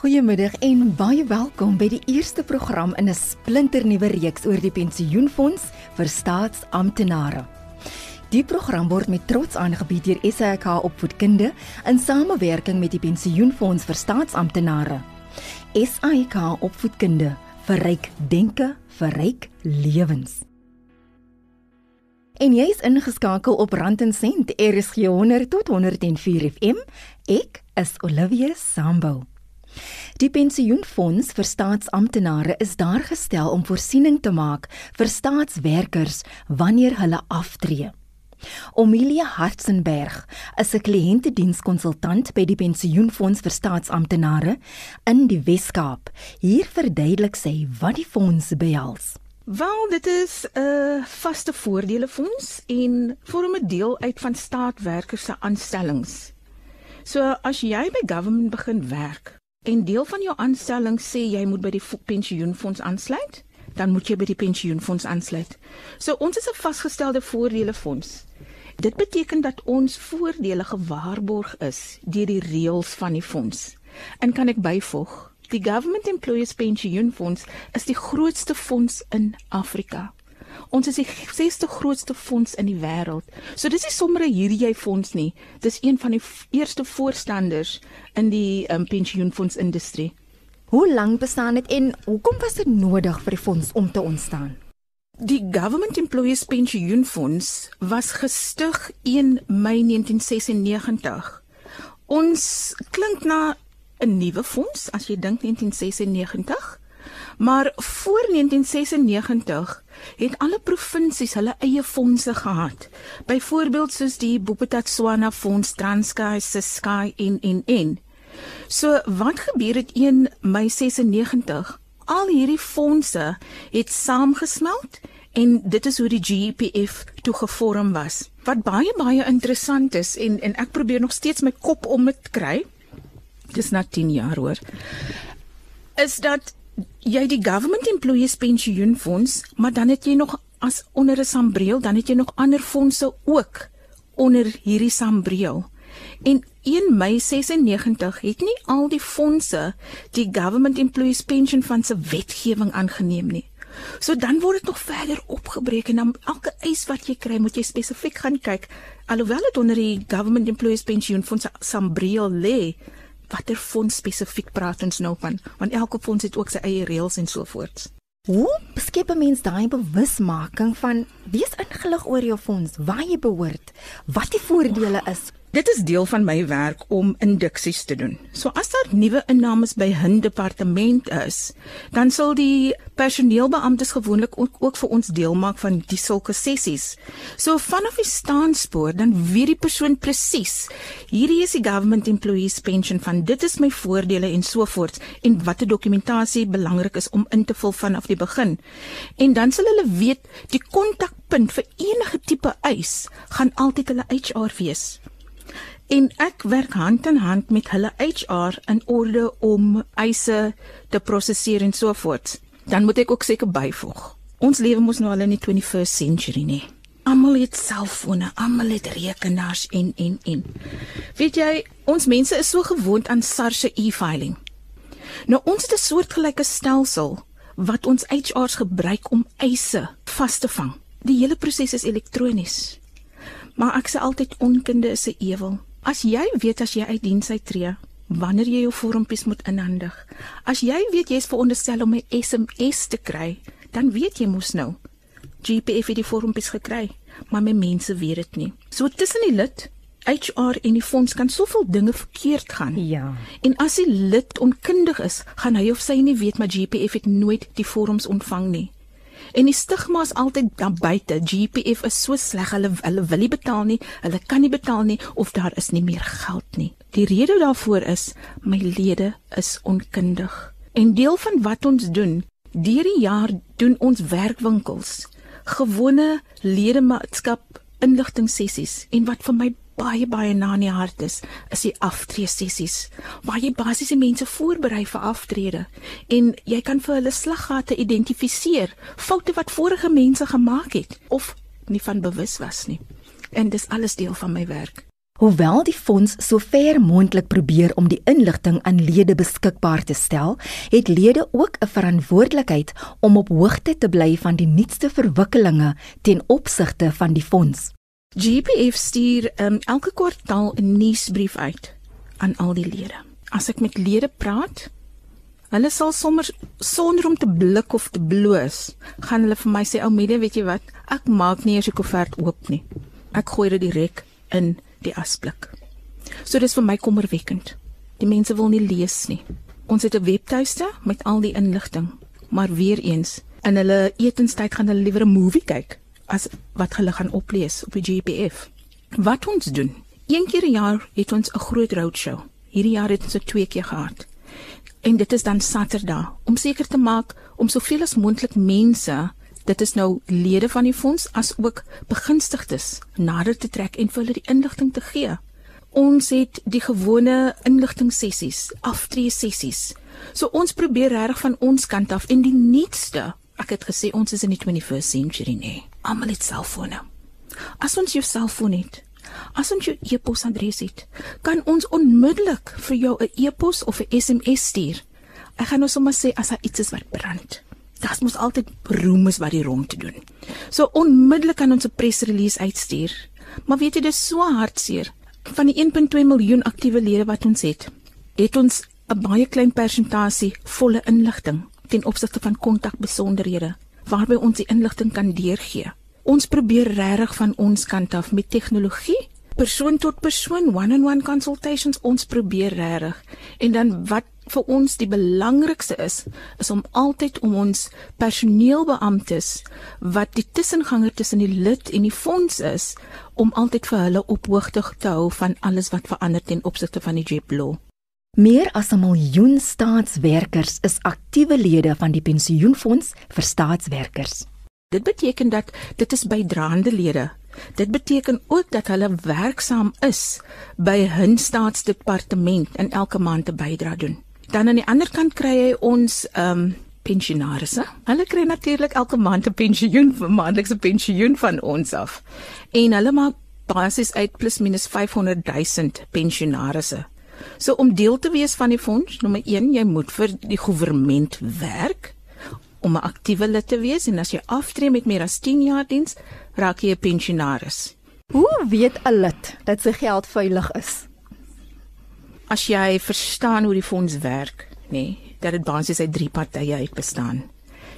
Goeiemiddag en baie welkom by die eerste program in 'n splinternuwe reeks oor die pensioenfonds vir staatsamptenare. Die program word met trots aangebied deur SAK Opvoedkunde in samewerking met die Pensioenfonds vir Staatsamptenare. SAK Opvoedkunde verryk denke, verryk lewens. En jy is ingeskakel op Rand en Sent, RSG 100 tot 104 FM. Ek is Olivia Sambo. Die pensioenfonds vir staatsamptenare is daar gestel om voorsiening te maak vir staatswerkers wanneer hulle aftree. Omilia Hartzenberg is 'n kliëntedienskonsultant by die pensioenfonds vir staatsamptenare in die Wes-Kaap. Hier verduidelik sy wat die fonds behels. Wel, dit is 'n uh, vaste voordele fonds en vorm 'n deel uit van staatwerkers se aanstellings. So as jy by government begin werk en deel van jou aanstelling sê jy moet by die pensioenfonds aansluit, dan moet jy by die pensioenfonds aansluit. So ons is 'n vasgestelde voordele fonds. Dit beteken dat ons voordele gewaarborg is deur die reëls van die fonds. En kan ek byvoeg, die Government Employees Pension Fonds is die grootste fonds in Afrika. Ons is die sesde grootste fonds in die wêreld. So dis nie sommer 'n hierdie jy fonds nie. Dis een van die eerste voorstanders in die um, pensioenfonds industrie. Hoe lank bestaan dit en hoekom was dit nodig vir die fonds om te ontstaan? Die Government Employees Pension Fonds was gestig 1 Mei 1996. Ons klink na 'n nuwe fonds as jy dink 1996. Maar voor 1996 het alle provinsies hulle eie fondse gehad. Byvoorbeeld soos die Bophuthatswana Fonds, Transkei, Ciskei en en en. So wat gebeur het 1 Mei 96? Al hierdie fondse het saamgesmelt en dit is hoe die GEPF toe gevorm was. Wat baie baie interessant is en en ek probeer nog steeds my kop om dit kry dis na 10 jaar hoor. Is dat jy die government employees pension fonds, maar dan het jy nog as onder 'n sambreel, dan het jy nog ander fondse ook onder hierdie sambreel. En 1 Mei 96 het nie al die fondse die government employees pension fund se wetgewing aangeneem nie. So dan word dit nog verder opgebreek en dan elke eis wat jy kry, moet jy spesifiek gaan kyk alhoewel dit onder die government employees pension fund se sambreel lê watter fonds spesifiek praat ons nou van want elke fonds het ook sy eie reëls en so voort. Hoe skep 'n mens daai bewusmaking van wees ingelig oor jou fonds, waar jy behoort, wat die voordele is Dit is deel van my werk om induksies te doen. So as daar nuwe innames by 'n departement is, dan sal die personeelbeamptes gewoonlik ook, ook vir ons deel maak van die sulke sessies. So vanaf die staanspoor dan weet die persoon presies, hierdie is die government employees pension van dit is my voordele en so voort en watter dokumentasie belangrik is om in te vul vanaf die begin. En dan sal hulle weet die kontakpunt vir enige tipe eis gaan altyd hulle HR wees en ek werk hand in hand met hulle HR in orde om eise te prosesseer en so voort. Dan moet ek ook seker byvoeg. Ons lewe mos nou al in die 21st century nie. Almal het selfone, almal het rekenaars en en en. Weet jy, ons mense is so gewoond aan SARS se e-filing. Nou ons het 'n soortgelyke stelsel wat ons HR's gebruik om eise vas te vang. Die hele proses is elektronies. Maar ek sê altyd onkunde is 'n ewel. As jy weet as jy uit diens uittreë, wanneer jy jou vormpies moet inhandig. As jy weet jy is veronderstel om 'n SMS te kry, dan weet jy mos nou. GPF het die vormpies gekry, maar my mense weet dit nie. So tussen die lid HR en die fonds kan soveel dinge verkeerd gaan. Ja. En as die lid onkundig is, gaan hy of sy nie weet maar GPF het nooit die vorms ontvang nie. En die stigma is altyd daar buite. GPF is so sleg. Hulle hulle wil nie betaal nie. Hulle kan nie betaal nie of daar is nie meer geld nie. Die rede daarvoor is my lede is onkundig. En deel van wat ons doen, deur die jaar doen ons werkwinkels, gewone ledemaatskap inligting sessies en wat vir my baie baie na in die hart is, is die aftree sessies waar jy basies die mense voorberei vir aftrede en jy kan vir hulle slaggate identifiseer, foute wat vorige mense gemaak het of nie van bewus was nie. En dis alles deel van my werk. Hoewel die fonds sover moontlik probeer om die inligting aan lede beskikbaar te stel, het lede ook 'n verantwoordelikheid om op hoogte te bly van die nuutste verwikkelinge ten opsigte van die fonds. GPF stuur um, elke kwartaal 'n nuusbrief uit aan al die lede. As ek met lede praat, hulle sal sommer sonder om te blik of te bloos, gaan hulle vir my sê, "Ou Media, weet jy wat? Ek maak nie eers die koevert oop nie. Ek gooi dit direk in die asblik." So dis vir my kommerwekkend. Die mense wil nie lees nie. Ons het 'n webtuiste met al die inligting, maar weer eens, in hulle etenstyd gaan hulle liewer 'n movie kyk as wat hulle gaan oplees op die GPF. Wat ons doen? Een keer 'n jaar het ons 'n groot roadshow. Hierdie jaar het ons dit twee keer gehad. En dit is dan Saterdag om seker te maak om soveel as moontlik mense, dit is nou lede van die fonds as ook begunstigdes nader te trek en vir hulle die inligting te gee. Ons het die gewone inligting sessies, aftree sessies. So ons probeer reg van ons kant af en die nuutste. Ek het gesê ons is in die 21st century nee. Almal het selfone. As ons jou selfoon het, as ons jou e-posadres het, kan ons onmiddellik vir jou 'n e-pos of 'n SMS stuur. Ek gaan nou sommer sê as daar iets is wat brand. Dit moet altyd roemes wat die rond te doen. So onmiddellik kan ons 'n pressrelease uitstuur. Maar weet jy dis so hartseer. Van die 1.2 miljoen aktiewe lede wat ons het, het ons 'n baie klein persentasie volle inligting ten opsigte van kontakbesonderhede waarby ons die inligting kan deurgee. Ons probeer regtig van ons kant af met tegnologie, persoon tot persoon, one-on-one -on -one consultations, ons probeer regtig. En dan wat vir ons die belangrikste is, is om altyd om ons personeelbeamptes wat die tussenganger tussen die lid en die fonds is, om altyd vir hulle op hoogte te hou van alles wat verander ten opsigte van die JEP law. Meer as 'n miljoen staatswerkers is aktiewe lede van die pensioenfonds vir staatswerkers. Dit beteken dat dit is bydraende lede. Dit beteken ook dat hulle werksaam is by 'n staatsdepartement en elke maand 'n bydrae doen. Dan aan die ander kant kry hy ons ehm um, pensionaarsse. Hulle kry natuurlik elke maand 'n pensioen, 'n maandelikse pensioen van ons af. En hulle maak basies uit plus minus 500 000 pensionaarsse. So om deel te wees van die fonds, nommer 1, jy moet vir die regering werk om 'n aktiewe lid te wees en as jy aftree met meer as 10 jaar diens, raak jy 'n pensionaris. Hoe weet 'n lid dat sy geld veilig is? As jy verstaan hoe die fonds werk, nê, nee, dat dit basies uit drie partye uit bestaan.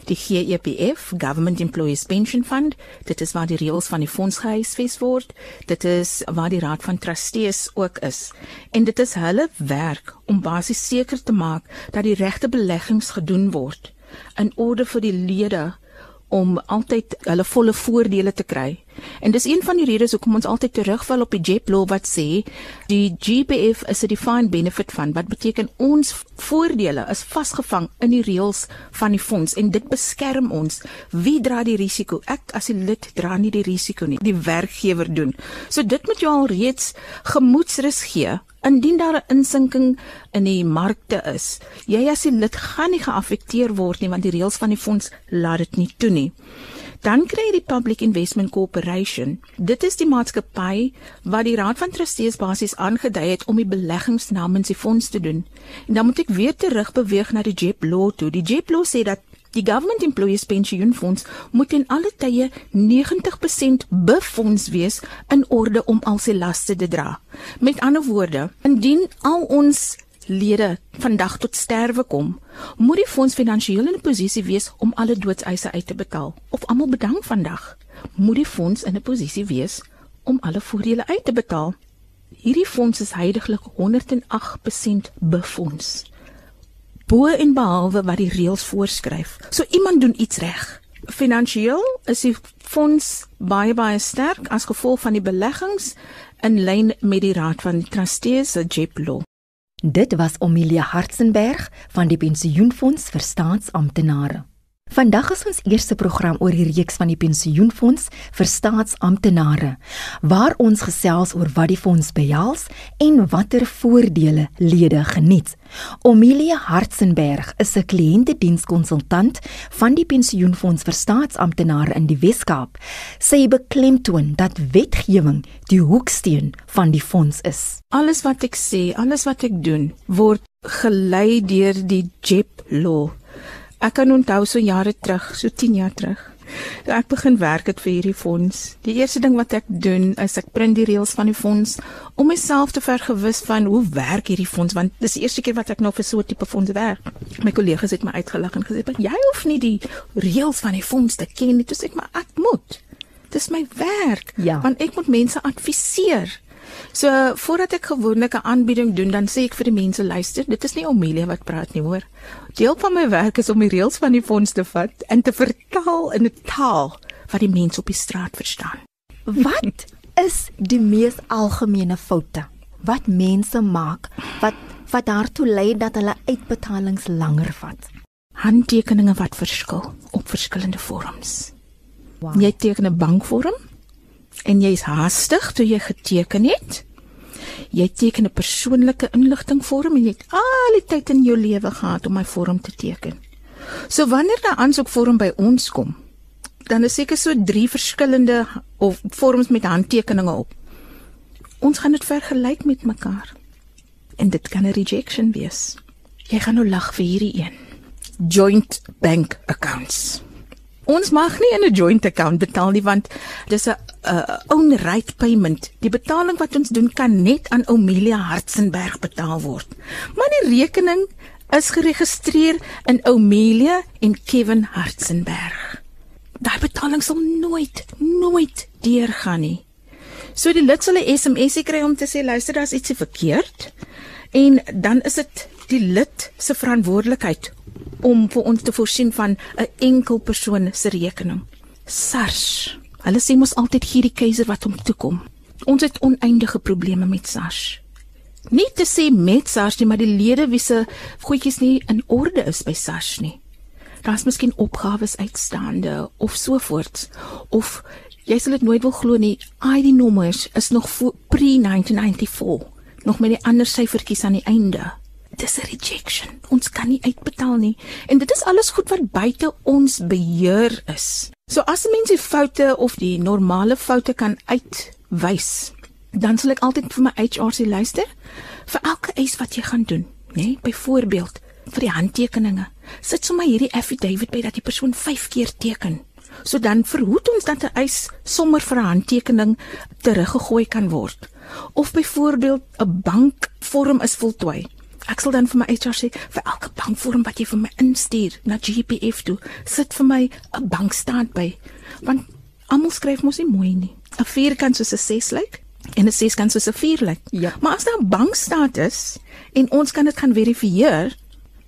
Die GEPF, Government Employees Pension Fund, dit is waar die reëls van die fonds gehuisves word. Dit is waar die raad van trustees ook is. En dit is hulle werk om basies seker te maak dat die regte beleggings gedoen word in orde vir die lede om altyd hulle volle voordele te kry. En dis een van die redes hoekom ons altyd terugval op die JEP law wat sê die GBF is 'n defined benefit fund wat beteken ons voordele is vasgevang in die reëls van die fonds en dit beskerm ons. Wie dra die risiko? Ek as 'n lid dra nie die risiko nie. Die werkgewer doen. So dit moet jou al reeds gemoedsrus gee Indien daar 'n insinking in die markte is, jy as 'n lid gaan nie geaffekteer word nie want die reëls van die fonds laat dit nie toe nie. Dan kry jy die Public Investment Corporation. Dit is die maatskappy wat die Raad van Trustees basies aangedui het om die beleggings namens die fonds te doen. En dan moet ek weer terug beweeg na die JEP law toe. Die JEP law sê dat Die Government Employees Pension Fonds moet in alle tye 90% befonds wees in orde om al sy laste te dra. Met ander woorde, indien al ons lede vandag tot sterwe kom, moet die fonds finansiëel in 'n posisie wees om alle doodseise uit te betaal. Of almal bedank vandag, moet die fonds in 'n posisie wees om alle voordele uit te betaal. Hierdie fonds is heidaglik 108% befonds bo en behalwe wat die reëls voorskryf. So iemand doen iets reg. Finansieel is die fonds baie baie sterk as gevolg van die beleggings in lyn met die raad van trustees se JEPLO. Dit was Omilia Hartzenberg van die Pensioenfonds vir Staatsamptenare. Vandag is ons eerste program oor die reeks van die pensioenfonds vir staatsamptenare waar ons gesels oor wat die fonds behels en watter voordele lede geniet. Omilia Hartzenberg is 'n kliëntedienskonsultant van die pensioenfonds vir staatsamptenare in die Wes-Kaap. Sy beklemtoon dat wetgewing die hoeksteen van die fonds is. Alles wat ek sê, alles wat ek doen, word gelei deur die JEP law Ek kan onthou so jare terug, so 10 jaar terug. Toe ek begin werk het vir hierdie fonds. Die eerste ding wat ek doen is ek print die reëls van die fonds om myself te vergewis van hoe werk hierdie fonds want dis die eerste keer wat ek nou vir so 'n tipe fonds werk. My kollegas het my uitgelag en gesê, "Jy hoef nie die reëls van die fonds te ken nie." Toe sê ek, "Maar ek moet." Dis my werk. Ja. Want ek moet mense adviseer. So voordat ek gewoonlik 'n aanbieding doen, dan sê ek vir die mense, luister, dit is nie Omelia wat praat nie, hoor. Deel van my werk is om die reëls van die fonds te vat en te vertaal in 'n taal wat die mense op die straat verstaan. Wat is die mees algemene foute wat mense maak wat wat daartoe lei dat hulle uitbetalings langer vat? Handtekeninge wat verskil op verskillende vorms. Wow. Jy teken 'n bankvorm en jy's haastig toe jy geteken het. Jy teken 'n persoonlike inligtingvorm en jy het al die tyd in jou lewe gehad om my vorm te teken. So wanneer daai aansoekvorm by ons kom, dan is seker so drie verskillende of vorms met handtekeninge op. Ons gaan dit vergelyk met mekaar. En dit kan 'n rejection wees. Jy gaan nou lag vir hierdie een. Joint bank accounts. Ons mag nie in 'n joint account betaal nie want dis 'n uh, own right payment. Die betaling wat ons doen kan net aan Omelia Hartzenberg betaal word. Maar die rekening is geregistreer in Omelia en Kevin Hartzenberg. Daai betaling sal nooit nooit deurgaan nie. So die lid sal 'n SMS kry om te sê luister, daar's ietsie verkeerd. En dan is dit die lid se verantwoordelikheid om vir ons te voorsien van 'n enkel persoon se rekening. SARS. Hulle sê mos altyd hierdie keiser wat hom toe kom. Ons het oneindige probleme met SARS. Nie te sê met SARS nie, maar die lede wie se goedjies nie in orde is by SARS nie. Daar's miskien opgawes uitstaande of so voorts of jy sal dit nooit wil glo nie, ID nommers is nog pre 1994, nog met die ander syfertjies aan die einde dis 'n rejection. Ons kan nie uitbetaal nie. En dit is alles goed wat buite ons beheer is. So as 'n mens die foute of die normale foute kan uitwys, dan sal ek altyd vir my HR sê luister vir elke eis wat jy gaan doen, nê? Nee? Byvoorbeeld vir die handtekeninge. Sit sommer hierdie affidavit by dat die persoon 5 keer teken. So dan verhoed ons dat 'n eis sommer vir 'n handtekening teruggegooi kan word. Of byvoorbeeld 'n bankvorm is voltooi. Ek sal dan vir my HR sê vir elke bankvorm wat jy vir my instuur na GPF toe, sit vir my 'n bankstaat by. Want almal skryf mos nie mooi nie. 'n 4 kan soos 'n 6 lyk en 'n 6 kan soos 'n 4 lyk. Ja. Maar as daar 'n bankstaat is en ons kan dit gaan verifieer,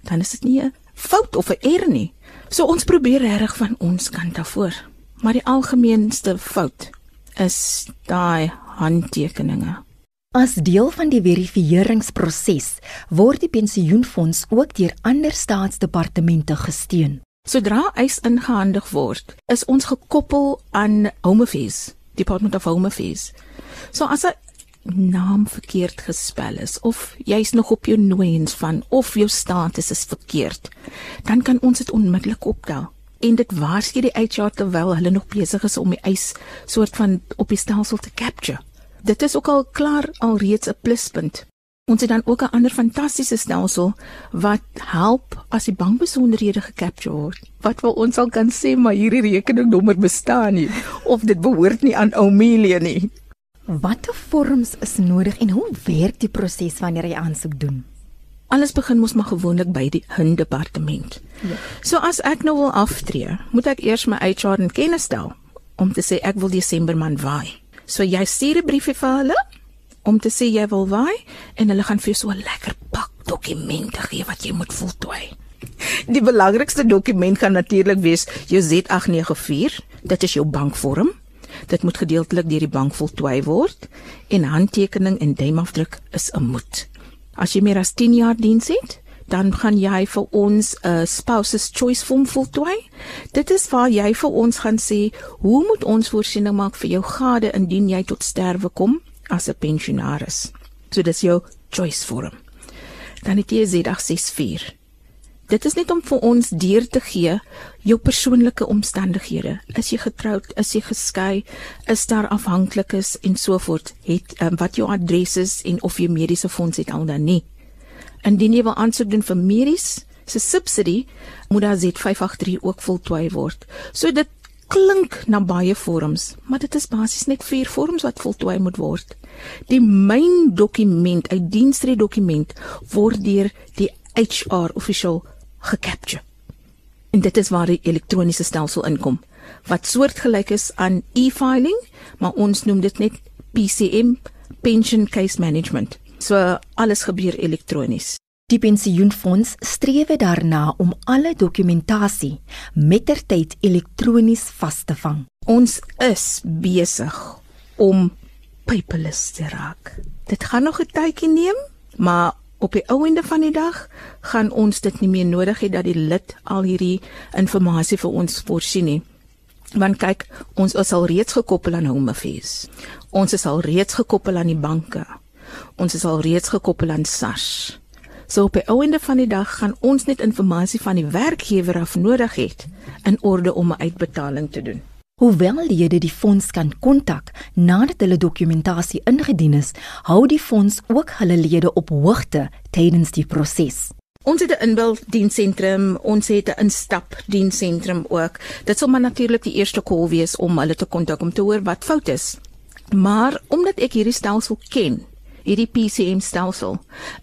dan is dit nie 'n fout of 'n error nie. So ons probeer reg van ons kant af voor. Maar die algemeenste fout is daai handtekeninge. As deel van die verifiseringsproses word die pensioenfonds ook deur ander staatsdepartemente gesteun. Sodra eis ingehandig word, is ons gekoppel aan Home Affairs, Department of Home Affairs. So as 'n naam verkeerd gespel is of jy's nog op jou nooiens van of jou status is verkeerd, dan kan ons dit onmiddellik optel en dit waarsku die HR terwyl hulle nog besig is om die eis soort van op die stelsel te capture dit is ook al klaar alreeds 'n pluspunt. Ons het dan ook 'n ander fantastiese stelsel wat help as die bankbesonderhede gecapture word. Wat wil ons al kan sê maar hierdie rekeningnommer bestaan nie of dit behoort nie aan Omelia nie. Watter vorms is nodig en hoe werk die proses wanneer jy aansoek doen? Alles begin mos maar gewoonlik by die hun departement. Ja. So as ek nou wil aftree, moet ek eers my HR in kennis stel om te sê ek wil Desember maand waai. So jy stuur 'n briefie vir hulle om te sê jy wil waai en hulle gaan vir jou so 'n lekker pak dokumente gee wat jy moet voltooi. Die belangrikste dokument gaan natuurlik wees jou Z894. Dit is jou bankvorm. Dit moet gedeeltelik deur die bank voltooi word en handtekening en duimafdruk is 'n moet. As jy meer as 10 jaar diens het, dan gaan jy vir ons 'n uh, spouses choice form voltooi. Dit is waar jy vir ons gaan sê hoe moet ons voorsiening maak vir jou gade indien jy tot sterwe kom as 'n pensionaris. So dis jou choice vorm. Dan het jy Z864. Dit is net om vir ons deur te gee jou persoonlike omstandighede. Is jy getroud? Is jy geskei? Is daar afhanklikes en so voort? Het um, wat jou adres is en of jy mediese fonds het al dan nie. Indien jy wil aansoek doen vir medies se subsidie, moet daar Z583 ook voltooi word. So dit klink na baie vorms, maar dit is basies net vier vorms wat voltooi moet word. Die myn dokument, 'n diensrede dokument word deur die HR official gecapture. En dit is waar die elektroniese stelsel inkom wat soortgelyk is aan e-filing, maar ons noem dit net PCM, Pension Case Management. So alles gebeur elektronies. Die pensioenfonds streef daarna om alle dokumentasie mettertyd elektronies vas te vang. Ons is besig om paperless te raak. Dit gaan nog 'n tydjie neem, maar op die ou einde van die dag gaan ons dit nie meer nodig hê dat die lid al hierdie inligting vir ons voorsien nie. Want kyk, ons is al reeds gekoppel aan Home Affairs. Ons is al reeds gekoppel aan die banke. Ons is al reeds gekoppel aan SARS. So op die einde van die dag gaan ons net inligting van die werkgewer af nodig het in orde om 'n uitbetaling te doen. Hoewel lede die fonds kan kontak nadat hulle dokumentasie ingedien is, hou die fonds ook hulle lede op hoogte tydens die proses. Ons het 'n inbeldiensentrum, ons het 'n instap diensentrum ook. Dit sal maar natuurlik die eerste kol wees om hulle te kontak om te hoor wat fout is. Maar omdat ek hierdie stelsel ken, hierdie PCM stelsel.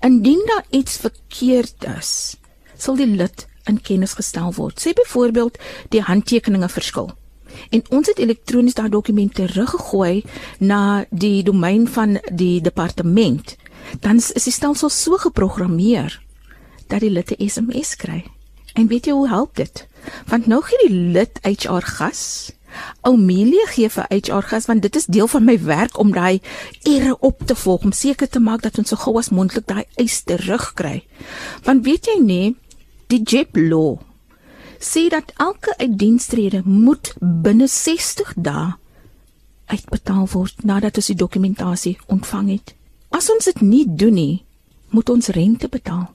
Indien daar iets verkeerd is, sal die lid in kennis gestel word. Sê byvoorbeeld die handtekeninge verskil. En ons het elektronies daai dokumente teruggegooi na die domein van die departement. Dan is die stelsel so geprogrammeer dat die lid 'n SMS kry. En weet jy hoe help dit? Want nou gee die lid HR gas Oumelia gee vir HR gas want dit is deel van my werk om daai ere op te volg om seker te maak dat ons so gou as moontlik daai eis terugkry. Want weet jy nie, die JEP law sê dat elke uitdienstrede moet binne 60 dae uitbetaal word nadat ons die dokumentasie ontvang het. As ons dit nie doen nie, moet ons rente betaal.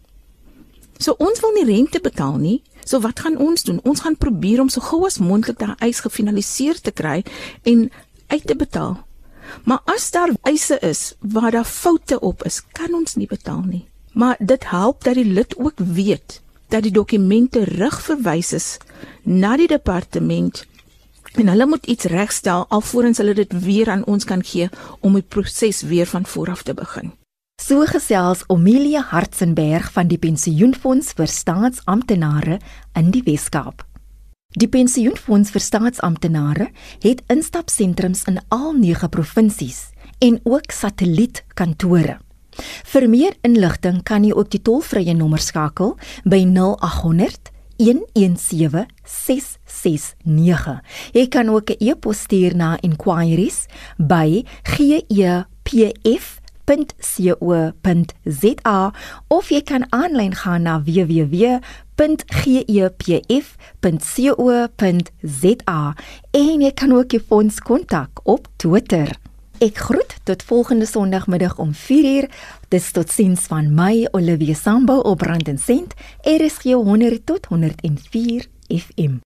So ons wil nie rente betaal nie. So wat gaan ons doen? Ons gaan probeer om so gou as moontlik daai eis gefinaliseer te kry en uit te betaal. Maar as daar eise is waar daar foute op is, kan ons nie betaal nie. Maar dit help dat die lid ook weet dat die dokumente terugverwys is na die departement en hulle moet iets regstel alvorens hulle dit weer aan ons kan gee om die proses weer van voor af te begin. So gesels Omelia Hartzenberg van die Pensioenfonds vir Staatsamptenare in die Wes-Kaap. Die Pensioenfonds vir Staatsamptenare het instapsentrums in al 9 provinsies en ook satellietkantore. Vir meer inligting kan jy ook die tolvrye nommer skakel by 0800 117 669. Jy kan ook 'n e-pos stuur na inquiries by gepf www.gepf.co.za of jy kan aanlyn gaan na www.gepf.co.za en jy kan ook die fonds kontak op Twitter. Ek groet tot volgende Sondagmiddag om 4uur. Dis tot sins van my Olivia Sambo op Rand en Sent. RSG 100 tot 104 FM.